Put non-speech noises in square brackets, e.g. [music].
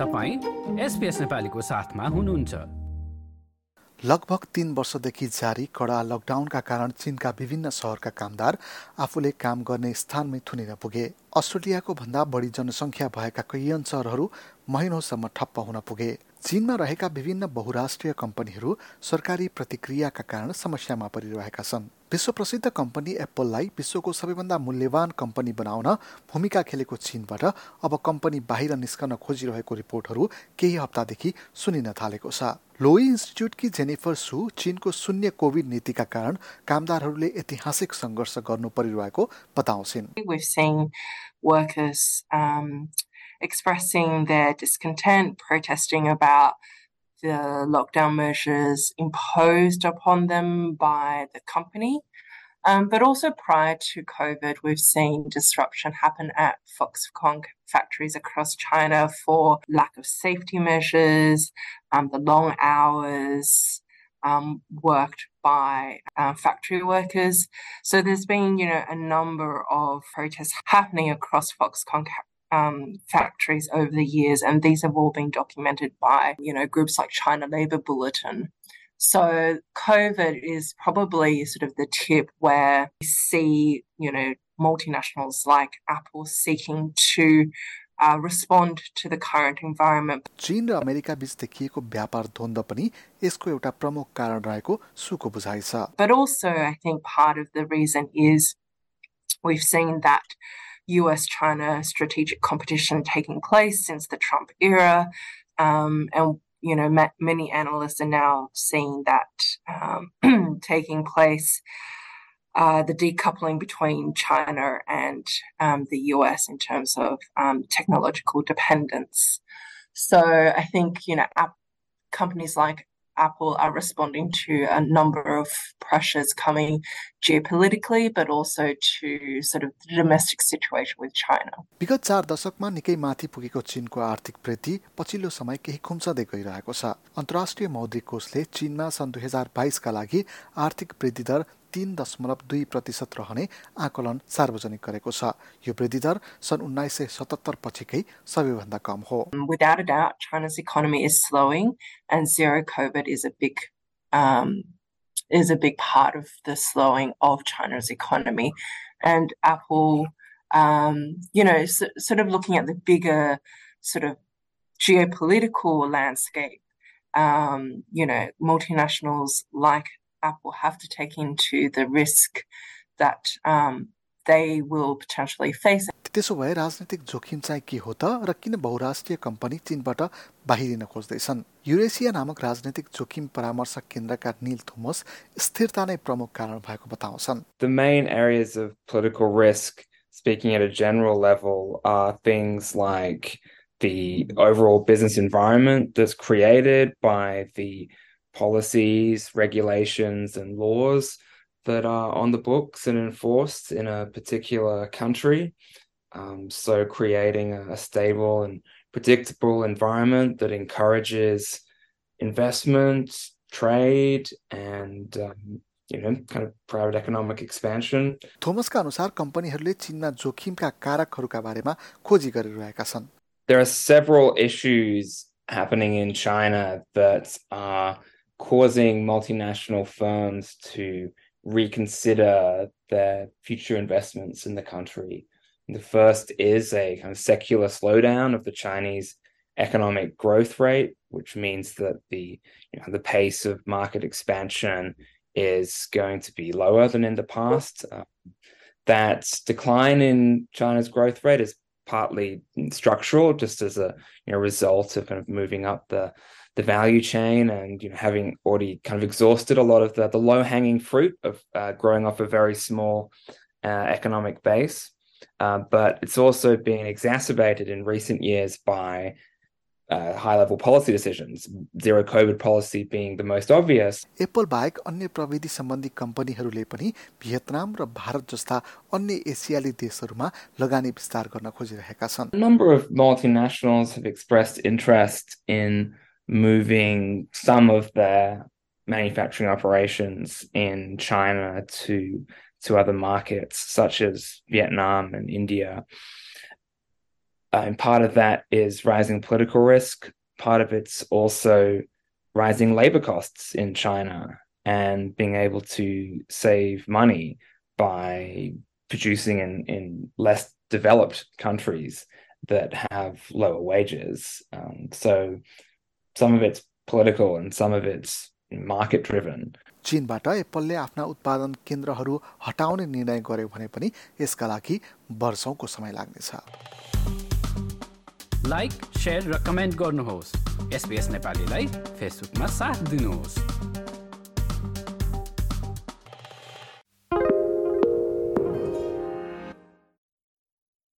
तपाईँ एसपिएस नेपालीको साथमा हुनुहुन्छ। लगभग तीन वर्षदेखि जारी कडा लकडाउनका कारण चीनका विभिन्न सहरका कामदार आफूले काम गर्ने स्थानमै थुनिन पुगे। अस्ट्रेलियाको भन्दा बढी जनसङ्ख्या भएका कैयन सहरहरू महिनौसम्म ठप्प हुन पुगे। चीनमा रहेका विभिन्न बहुराष्ट्रिय कम्पनीहरू सरकारी प्रतिक्रियाका कारण समस्यामा परिरहेका छन्। विश्व प्रसिद्ध कम्पनी एप्पललाई विश्वको सबैभन्दा मूल्यवान कम्पनी बनाउन भूमिका खेलेको चीनबाट अब कम्पनी बाहिर निस्कन खोजिरहेको रिपोर्टहरू केही हप्तादेखि सुनिन थालेको छ। लोई इन्स्टिच्युटकी जेनिफर सु चीनको शून्य कोभिड नीतिका कारण कामदारहरूले ऐतिहासिक सङ्घर्ष गर्नु परिरहेको बताउँछिन्। Expressing their discontent, protesting about the lockdown measures imposed upon them by the company. Um, but also prior to COVID, we've seen disruption happen at Foxconn factories across China for lack of safety measures, um, the long hours um, worked by uh, factory workers. So there's been, you know, a number of protests happening across Foxconn um, factories over the years, and these have all been documented by you know groups like China Labour Bulletin. So COVID is probably sort of the tip where we see you know multinationals like Apple seeking to uh, respond to the current environment. चीन र America बीच देखिएको व्यापार द्वन्द्व पनि यसको एउटा प्रमुख कारण रहेको सुको बुझाइ छ. But also I think part of the reason is we've seen that US China strategic competition taking place since the Trump era. Um, and, you know, ma- many analysts are now seeing that um, [clears throat] taking place. Uh, the decoupling between China and um, the US in terms of um, technological dependence. So I think, you know, companies like Apple are responding to a number of pressures coming geopolitically, but also to sort of the domestic situation with China. विगत चार दशकमा निकै माथि पुगेको चीनको आर्थिक वृद्धि पछिल्लो समय केही खुम्चदै गइरहेको छ अन्तर्राष्ट्रिय मौद्रिक कोषले चीनमा सन् दुई हजार बाइसका लागि आर्थिक वृद्धि दर तीन दशमलव दुई प्रतिशत रहने आकलन सार्वजनिक गरेको छ यो वृद्धि दर सन् उन्नाइस सय सतहत्तर पछिकै सबैभन्दा कम हो Without a doubt, China's economy is slowing and zero COVID is a big um, is a big part of the slowing of China's economy. And Apple, um, you know, so, sort of looking at the bigger sort of geopolitical landscape, um, you know, multinationals like Apple have to take into the risk that um, they will potentially face. त्यसो भए राजनीतिक जोखिम चाहिँ के हो त र किन बहुराष्ट्रिय company चीनबाट बाहिरिन खोज्दैछन् Eurasia नामक राजनीतिक जोखिम परामर्श केन्द्रका निल थोमस स्थिरता नै प्रमुख कारण भएको बताउँछन् The main areas of political risk speaking at a general level are things like the overall business environment that's created by the policies, regulations, and laws that are on the books and enforced in a particular country. Um, so, creating a, stable and predictable environment that encourages investment, trade, and um, you know, kind of private economic expansion. थोमसका अनुसार कम्पनीहरूले चीनमा जोखिमका कारकहरूका बारेमा खोजी गरिरहेका छन्. There are several issues happening in China that are causing multinational firms to reconsider their future investments in the country. The first is a kind of secular slowdown of the Chinese economic growth rate, which means that the you know, the pace of market expansion is going to be lower than in the past. Uh, that decline in China's growth rate is partly structural, just as a you know, result of kind of moving up the the value chain and you know having already kind of exhausted a lot of the, the low hanging fruit of uh, growing off a very small uh, economic base. Uh, but it's also been exacerbated in recent years by uh, high level policy decisions, zero COVID policy being the most obvious. Apple बाहेक अन्य प्रविधि सम्बन्धी कम्पनीहरूले पनि भियतनाम र भारत जस्ता अन्य एसियाली देशहरूमा लगानी विस्तार गर्न खोजिरहेका छन्. A number of multinationals have expressed interest in moving some of their manufacturing operations in China to to other markets such as Vietnam and India. Uh, and part of that is rising political risk. Part of it's also rising labor costs in China and being able to save money by producing in, in less developed countries that have lower wages. Um, so some of it's political and some of it's market driven. चीनबाट एप्पलले आफ्ना उत्पादन केन्द्रहरू हटाउने निर्णय गर्यो भने पनि यसका लागि वर्षौंको समय लाग्नेछ। लाइक र कमेन्ट गर्नुहोस्। एसपिएस नेपालीलाई फेसबुकमा साथ दिनुहोस्।